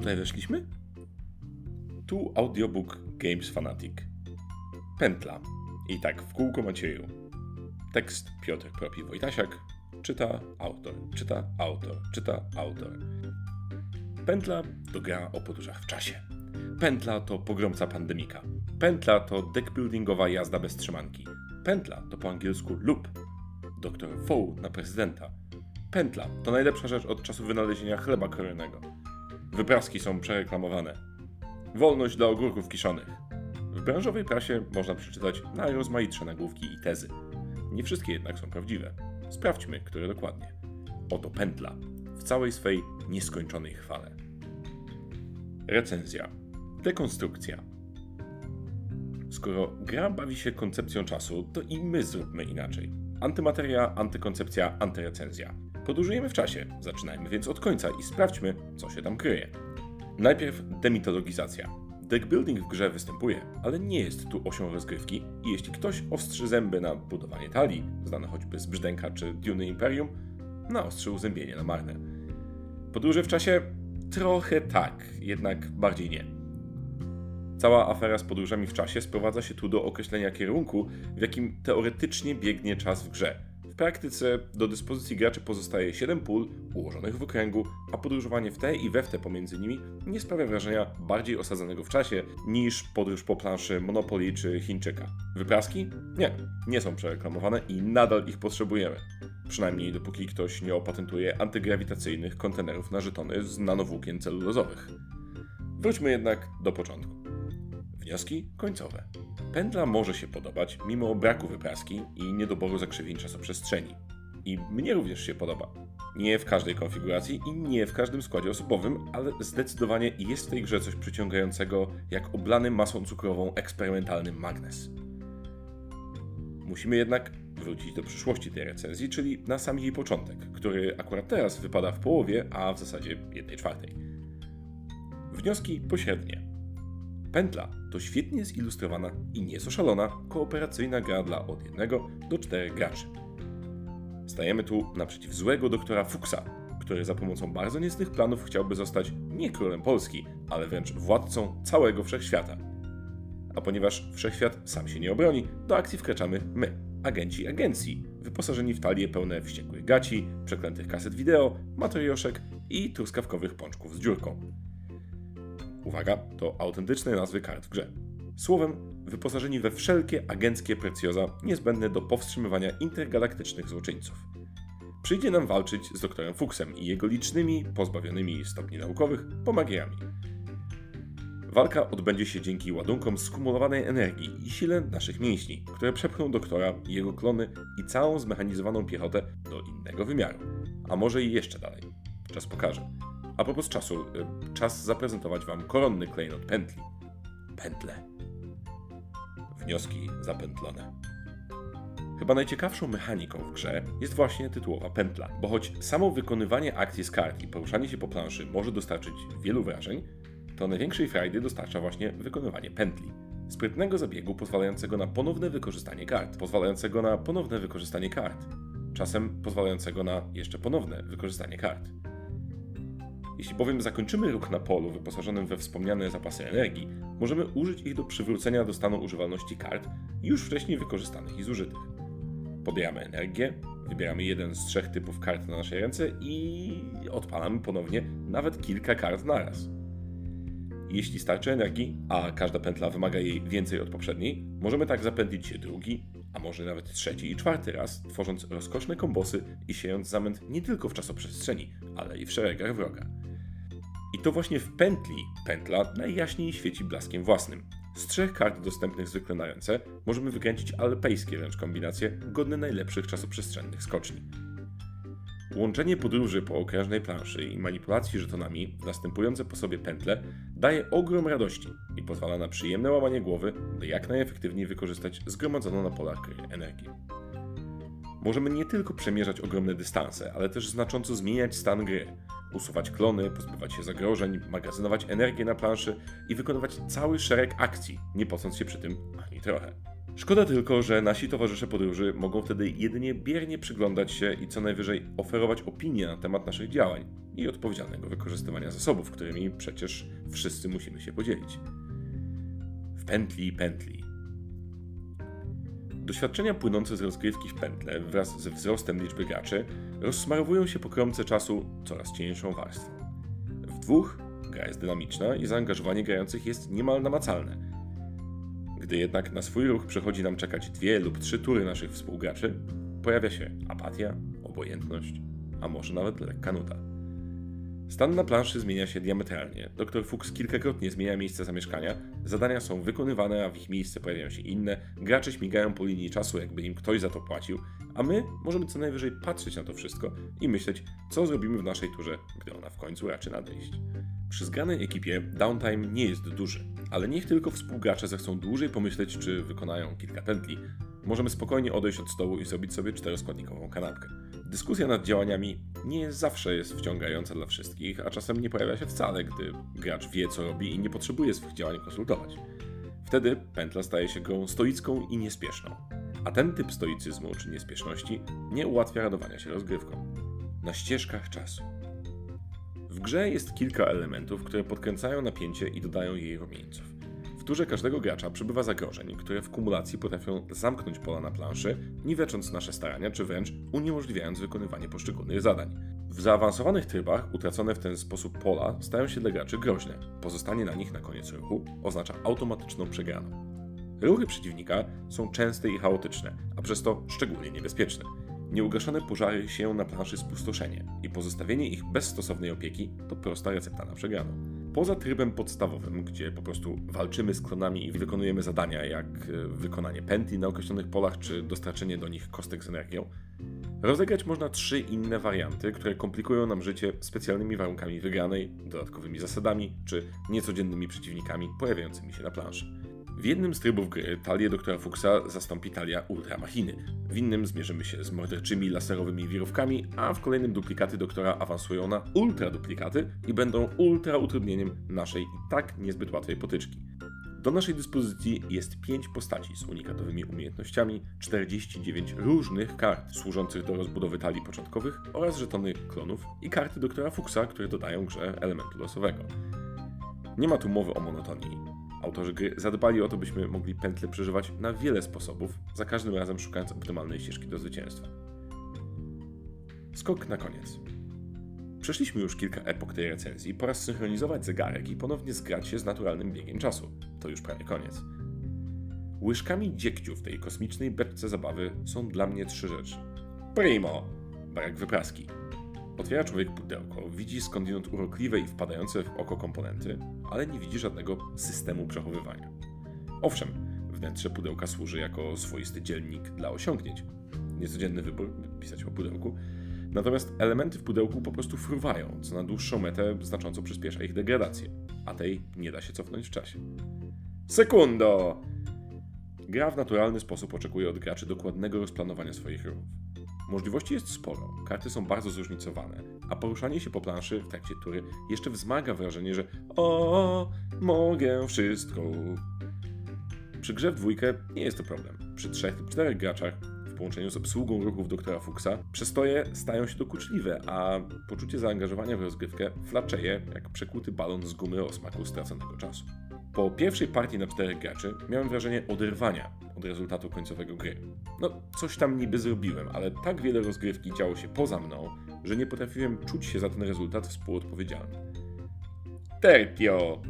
tutaj weszliśmy? Tu audiobook Games Fanatic. Pętla. I tak w kółko Macieju. Tekst Piotr Propi Wojtasiak. Czyta autor, czyta autor, czyta autor. Pętla to gra o podróżach w czasie. Pętla to pogromca pandemika. Pętla to deckbuildingowa jazda bez trzymanki. Pętla to po angielsku loop. Doktor Foł na prezydenta. Pętla to najlepsza rzecz od czasu wynalezienia chleba krojonego. Wypraski są przereklamowane. Wolność dla ogórków kiszonych. W branżowej prasie można przeczytać najrozmaitsze nagłówki i tezy. Nie wszystkie jednak są prawdziwe. Sprawdźmy, które dokładnie. Oto pętla w całej swej nieskończonej chwale. Recenzja. Dekonstrukcja. Skoro gra bawi się koncepcją czasu, to i my zróbmy inaczej. Antymateria, antykoncepcja, antyrecenzja. Podróżujemy w czasie, zaczynajmy więc od końca i sprawdźmy, co się tam kryje. Najpierw demitologizacja. Deckbuilding w grze występuje, ale nie jest tu osią rozgrywki i jeśli ktoś ostrzy zęby na budowanie talii, znane choćby z Brzdęka czy Duny Imperium, naostrzył zębienie na marne. Podróże w czasie? Trochę tak, jednak bardziej nie. Cała afera z podróżami w czasie sprowadza się tu do określenia kierunku, w jakim teoretycznie biegnie czas w grze. Praktyce do dyspozycji graczy pozostaje 7 pól ułożonych w okręgu, a podróżowanie w te i we w te pomiędzy nimi nie sprawia wrażenia bardziej osadzonego w czasie niż podróż po planszy Monopoly czy Chińczyka. Wypraski? Nie, nie są przereklamowane i nadal ich potrzebujemy. Przynajmniej dopóki ktoś nie opatentuje antygrawitacyjnych kontenerów na żetony z nanowłókien celulozowych. Wróćmy jednak do początku. Wnioski końcowe. Pętla może się podobać mimo braku wypraski i niedoboru zakrzywień czasoprzestrzeni. I mnie również się podoba. Nie w każdej konfiguracji i nie w każdym składzie osobowym, ale zdecydowanie jest w tej grze coś przyciągającego jak oblany masą cukrową eksperymentalny magnes. Musimy jednak wrócić do przyszłości tej recenzji, czyli na sam jej początek, który akurat teraz wypada w połowie, a w zasadzie jednej czwartej. Wnioski pośrednie. Pętla to świetnie zilustrowana i nieco szalona kooperacyjna gra dla od jednego do czterech graczy. Stajemy tu naprzeciw złego doktora Fuchsa, który za pomocą bardzo niecnych planów chciałby zostać nie królem Polski, ale wręcz władcą całego wszechświata. A ponieważ wszechświat sam się nie obroni, do akcji wkraczamy my, agenci agencji, wyposażeni w talie pełne wściekłych gaci, przeklętych kaset wideo, matrioszek i truskawkowych pączków z dziurką. Uwaga, to autentyczne nazwy kart w grze. Słowem, wyposażeni we wszelkie agenckie precjoza niezbędne do powstrzymywania intergalaktycznych złoczyńców. Przyjdzie nam walczyć z doktorem Fuchsem i jego licznymi, pozbawionymi stopni naukowych, pomagiami. Walka odbędzie się dzięki ładunkom skumulowanej energii i sile naszych mięśni, które przepchną doktora, jego klony i całą zmechanizowaną piechotę do innego wymiaru. A może i jeszcze dalej. Czas pokaże. A propos czasu, y, czas zaprezentować Wam koronny klejnot pętli. Pętle. Wnioski zapętlone. Chyba najciekawszą mechaniką w grze jest właśnie tytułowa pętla, bo choć samo wykonywanie akcji z kart i poruszanie się po planszy może dostarczyć wielu wrażeń, to największej frajdy dostarcza właśnie wykonywanie pętli. Sprytnego zabiegu pozwalającego na ponowne wykorzystanie kart, pozwalającego na ponowne wykorzystanie kart, czasem pozwalającego na jeszcze ponowne wykorzystanie kart. Jeśli bowiem zakończymy ruch na polu wyposażonym we wspomniane zapasy energii, możemy użyć ich do przywrócenia do stanu używalności kart już wcześniej wykorzystanych i zużytych. Pobieramy energię, wybieramy jeden z trzech typów kart na naszej ręce i odpalamy ponownie nawet kilka kart naraz. Jeśli starczy energii, a każda pętla wymaga jej więcej od poprzedniej, możemy tak zapętlić się drugi, a może nawet trzeci i czwarty raz, tworząc rozkoszne kombosy i siejąc zamęt nie tylko w czasoprzestrzeni, ale i w szeregach wroga. I to właśnie w pętli pętla najjaśniej świeci blaskiem własnym. Z trzech kart dostępnych zwykle na ręce możemy wykręcić alpejskie wręcz kombinacje godne najlepszych czasoprzestrzennych skoczni. Łączenie podróży po okrężnej planszy i manipulacji żetonami następujące po sobie pętle daje ogrom radości i pozwala na przyjemne łamanie głowy, by jak najefektywniej wykorzystać zgromadzoną na polach gry energię. Możemy nie tylko przemierzać ogromne dystanse, ale też znacząco zmieniać stan gry, usuwać klony, pozbywać się zagrożeń, magazynować energię na planszy i wykonywać cały szereg akcji, nie pocąc się przy tym ani trochę. Szkoda tylko, że nasi towarzysze podróży mogą wtedy jedynie biernie przyglądać się i co najwyżej oferować opinie na temat naszych działań i odpowiedzialnego wykorzystywania zasobów, którymi przecież wszyscy musimy się podzielić. W pętli pętli. Doświadczenia płynące z rozgrywki w pętle wraz ze wzrostem liczby graczy rozsmarowują się po kromce czasu coraz cieńszą warstwą. W dwóch gra jest dynamiczna i zaangażowanie grających jest niemal namacalne. Gdy jednak na swój ruch przychodzi nam czekać dwie lub trzy tury naszych współgraczy, pojawia się apatia, obojętność, a może nawet lekka nuda. Stan na planszy zmienia się diametralnie. Dr Fuchs kilkakrotnie zmienia miejsce zamieszkania, zadania są wykonywane, a w ich miejsce pojawiają się inne, gracze śmigają po linii czasu, jakby im ktoś za to płacił, a my możemy co najwyżej patrzeć na to wszystko i myśleć, co zrobimy w naszej turze, gdy ona w końcu raczy nadejść. Przy zgranej ekipie downtime nie jest duży, ale niech tylko współgracze zechcą dłużej pomyśleć, czy wykonają kilka pętli, możemy spokojnie odejść od stołu i zrobić sobie czteroskładnikową kanapkę. Dyskusja nad działaniami nie zawsze jest wciągająca dla wszystkich, a czasem nie pojawia się wcale, gdy gracz wie, co robi i nie potrzebuje swych działań konsultować. Wtedy pętla staje się grą stoicką i niespieszną. A ten typ stoicyzmu czy niespieszności nie ułatwia radowania się rozgrywką. Na ścieżkach czasu. W grze jest kilka elementów, które podkręcają napięcie i dodają jej rumieńców turze każdego gracza przybywa zagrożeń, które w kumulacji potrafią zamknąć pola na planszy, niwecząc nasze starania, czy wręcz uniemożliwiając wykonywanie poszczególnych zadań. W zaawansowanych trybach utracone w ten sposób pola stają się dla graczy groźne. Pozostanie na nich na koniec ruchu oznacza automatyczną przegraną. Ruchy przeciwnika są częste i chaotyczne, a przez to szczególnie niebezpieczne. Nieugaszone pożary sieją na planszy spustoszenie i pozostawienie ich bez stosownej opieki to prosta recepta na przegraną. Poza trybem podstawowym, gdzie po prostu walczymy z klonami i wykonujemy zadania, jak e, wykonanie pętli na określonych polach, czy dostarczenie do nich kostek z energią, rozegrać można trzy inne warianty, które komplikują nam życie specjalnymi warunkami wygranej, dodatkowymi zasadami, czy niecodziennymi przeciwnikami pojawiającymi się na planszy. W jednym z trybów gry talię doktora Fuchsa zastąpi talia Ultramachiny. W innym zmierzymy się z morderczymi laserowymi wirówkami, a w kolejnym duplikaty doktora awansują na ultraduplikaty i będą ultra utrudnieniem naszej i tak niezbyt łatwej potyczki. Do naszej dyspozycji jest 5 postaci z unikatowymi umiejętnościami, 49 różnych kart służących do rozbudowy talii początkowych oraz żetony klonów i karty doktora Fuchsa, które dodają grze elementu losowego. Nie ma tu mowy o monotonii. Autorzy gry zadbali o to, byśmy mogli pętle przeżywać na wiele sposobów, za każdym razem szukając optymalnej ścieżki do zwycięstwa. Skok na koniec. Przeszliśmy już kilka epok tej recenzji, pora zsynchronizować zegarek i ponownie zgrać się z naturalnym biegiem czasu. To już prawie koniec. Łyżkami dziegciu w tej kosmicznej beczce zabawy są dla mnie trzy rzeczy. Primo! Barak wypraski. Otwiera człowiek pudełko, widzi skądinąd urokliwe i wpadające w oko komponenty, ale nie widzi żadnego systemu przechowywania. Owszem, wnętrze pudełka służy jako swoisty dzielnik dla osiągnięć. Niecodzienny wybór, pisać o pudełku. Natomiast elementy w pudełku po prostu fruwają, co na dłuższą metę znacząco przyspiesza ich degradację, a tej nie da się cofnąć w czasie. Sekundo! Gra w naturalny sposób oczekuje od graczy dokładnego rozplanowania swoich ruchów. Możliwości jest sporo, karty są bardzo zróżnicowane, a poruszanie się po planszy w trakcie tury jeszcze wzmaga wrażenie, że o, mogę wszystko. Przy grze w dwójkę nie jest to problem. Przy trzech lub czterech graczach w połączeniu z obsługą ruchów doktora Fuchsa przestoje stają się dokuczliwe, a poczucie zaangażowania w rozgrywkę flaczeje jak przekłuty balon z gumy o smaku straconego czasu. Po pierwszej partii na czterech graczy miałem wrażenie oderwania od rezultatu końcowego gry. No, coś tam niby zrobiłem, ale tak wiele rozgrywki działo się poza mną, że nie potrafiłem czuć się za ten rezultat współodpowiedzialny. Tertio!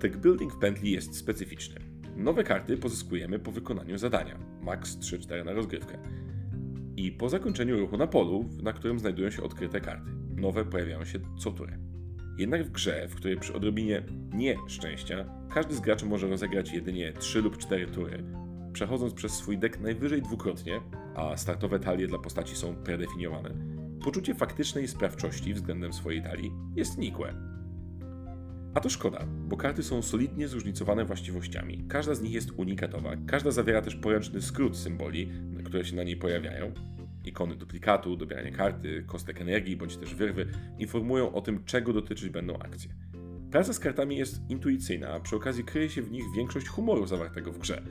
Deck building w pętli jest specyficzny. Nowe karty pozyskujemy po wykonaniu zadania, max 3-4 na rozgrywkę. I po zakończeniu ruchu na polu, na którym znajdują się odkryte karty. Nowe pojawiają się co turę. Jednak w grze, w której przy odrobinie nie szczęścia, każdy z graczy może rozegrać jedynie 3 lub 4 tury, przechodząc przez swój deck najwyżej dwukrotnie, a startowe talie dla postaci są predefiniowane, poczucie faktycznej sprawczości względem swojej talii jest nikłe. A to szkoda, bo karty są solidnie zróżnicowane właściwościami, każda z nich jest unikatowa, każda zawiera też poręczny skrót symboli, które się na niej pojawiają, ikony duplikatu, dobieranie karty, kostek energii bądź też wyrwy informują o tym, czego dotyczyć będą akcje. Praca z kartami jest intuicyjna, a przy okazji kryje się w nich większość humoru zawartego w grze.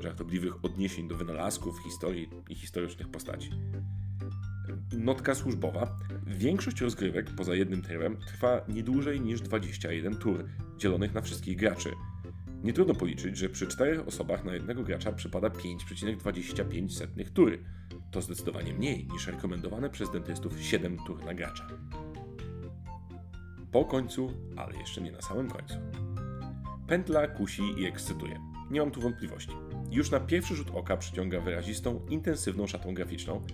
żartobliwych odniesień do wynalazków, historii i historycznych postaci. Notka służbowa. Większość rozgrywek poza jednym trybem trwa nie dłużej niż 21 tur, dzielonych na wszystkich graczy. Nie trudno policzyć, że przy czterech osobach na jednego gracza przypada 5,25 tury. To zdecydowanie mniej niż rekomendowane przez dentystów 7 tur na gracza. Po końcu, ale jeszcze nie na samym końcu. Pętla kusi i ekscytuje. Nie mam tu wątpliwości. Już na pierwszy rzut oka przyciąga wyrazistą, intensywną szatą graficzną,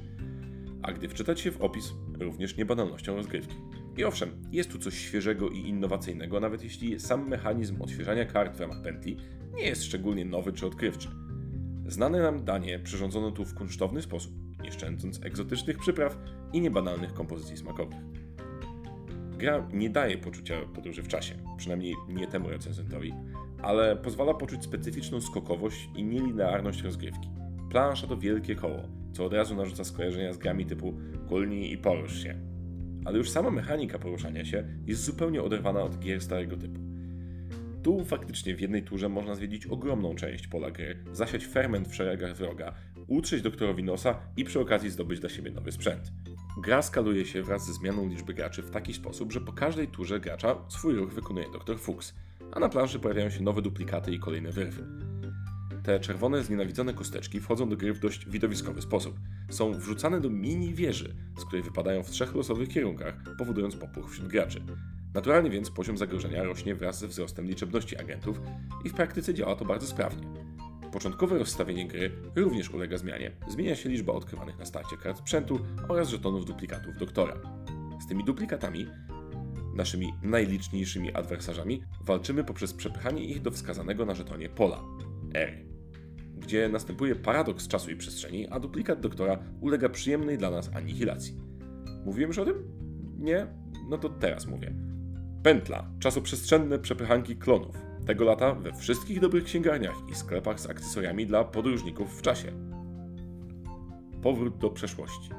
a gdy wczytać się w opis, również niebanalnością rozgrywki. I owszem, jest tu coś świeżego i innowacyjnego, nawet jeśli sam mechanizm odświeżania kart w ramach pętli nie jest szczególnie nowy czy odkrywczy. Znane nam danie przyrządzono tu w kunsztowny sposób, nie szczędząc egzotycznych przypraw i niebanalnych kompozycji smakowych. Gra nie daje poczucia podróży w czasie, przynajmniej nie temu recenzentowi, ale pozwala poczuć specyficzną skokowość i nielinearność rozgrywki. Plansza to wielkie koło, co od razu narzuca skojarzenia z grami typu kulnij i porusz się. Ale już sama mechanika poruszania się jest zupełnie oderwana od gier starego typu. Tu faktycznie w jednej turze można zwiedzić ogromną część pola gry, zasiać ferment w szeregach wroga, utrzeć doktorowi nosa i przy okazji zdobyć dla siebie nowy sprzęt. Gra skaluje się wraz ze zmianą liczby graczy w taki sposób, że po każdej turze gracza swój ruch wykonuje dr Fuchs, a na planszy pojawiają się nowe duplikaty i kolejne wyrwy. Te czerwone, znienawidzone kosteczki wchodzą do gry w dość widowiskowy sposób. Są wrzucane do mini wieży, z której wypadają w trzech losowych kierunkach, powodując popłoch wśród graczy. Naturalnie więc poziom zagrożenia rośnie wraz ze wzrostem liczebności agentów i w praktyce działa to bardzo sprawnie. Początkowe rozstawienie gry również ulega zmianie. Zmienia się liczba odkrywanych na starcie kart sprzętu oraz żetonów duplikatów doktora. Z tymi duplikatami, naszymi najliczniejszymi adwersarzami, walczymy poprzez przepychanie ich do wskazanego na żetonie pola R, gdzie następuje paradoks czasu i przestrzeni, a duplikat doktora ulega przyjemnej dla nas anihilacji. Mówiłem już o tym? Nie? No to teraz mówię. Pętla. Czasoprzestrzenne przepychanki klonów. Tego lata we wszystkich dobrych księgarniach i sklepach z akcesoriami dla podróżników w czasie. Powrót do przeszłości.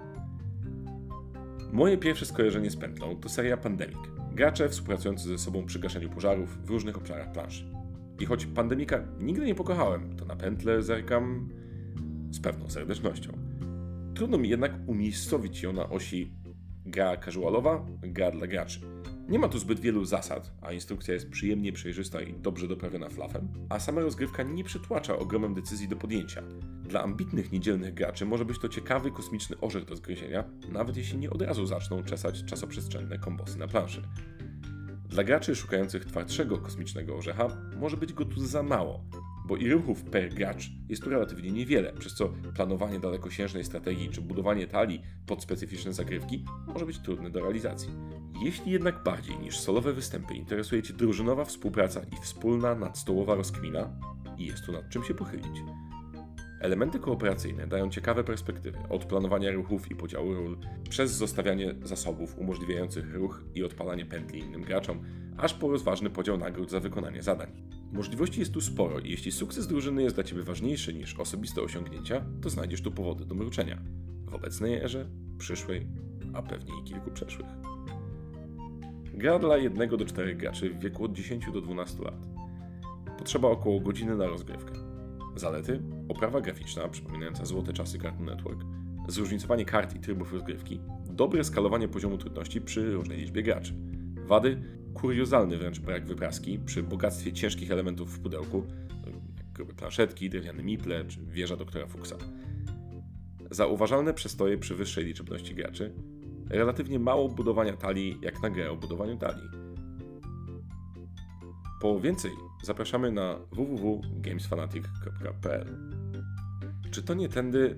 Moje pierwsze skojarzenie z pętlą to seria Pandemic. Gracze współpracujący ze sobą przy gaszeniu pożarów w różnych obszarach planszy. I choć pandemika nigdy nie pokochałem, to na pętlę zerkam z pewną serdecznością. Trudno mi jednak umiejscowić ją na osi gra casualowa, gra dla graczy. Nie ma tu zbyt wielu zasad, a instrukcja jest przyjemnie przejrzysta i dobrze doprawiona flafem, a sama rozgrywka nie przytłacza ogromem decyzji do podjęcia. Dla ambitnych niedzielnych graczy może być to ciekawy kosmiczny orzech do zgryzienia, nawet jeśli nie od razu zaczną czesać czasoprzestrzenne kombosy na planszy. Dla graczy szukających twardszego kosmicznego orzecha może być go tu za mało, bo i ruchów per gracz jest tu relatywnie niewiele, przez co planowanie dalekosiężnej strategii czy budowanie talii pod specyficzne zagrywki może być trudne do realizacji. Jeśli jednak bardziej niż solowe występy interesuje Cię drużynowa współpraca i wspólna nadstołowa rozkmina, jest tu nad czym się pochylić. Elementy kooperacyjne dają ciekawe perspektywy, od planowania ruchów i podziału ról, przez zostawianie zasobów umożliwiających ruch i odpalanie pętli innym graczom, aż po rozważny podział nagród za wykonanie zadań. Możliwości jest tu sporo i jeśli sukces drużyny jest dla Ciebie ważniejszy niż osobiste osiągnięcia, to znajdziesz tu powody do mruczenia. W obecnej erze, przyszłej, a pewnie i kilku przeszłych. Gra dla 1 do 4 graczy w wieku od 10 do 12 lat. Potrzeba około godziny na rozgrywkę. Zalety: oprawa graficzna przypominająca złote czasy Cartoon Network, zróżnicowanie kart i trybów rozgrywki, dobre skalowanie poziomu trudności przy różnej liczbie graczy. Wady: kuriozalny wręcz brak wypraski przy bogactwie ciężkich elementów w pudełku, jak grube planszetki, drewniane miple czy wieża doktora Fuchsa. Zauważalne przestoje przy wyższej liczebności graczy, relatywnie mało budowania talii jak na grę o budowaniu talii. Po więcej zapraszamy na www.gamesfanatic.pl. Czy to nie tędy...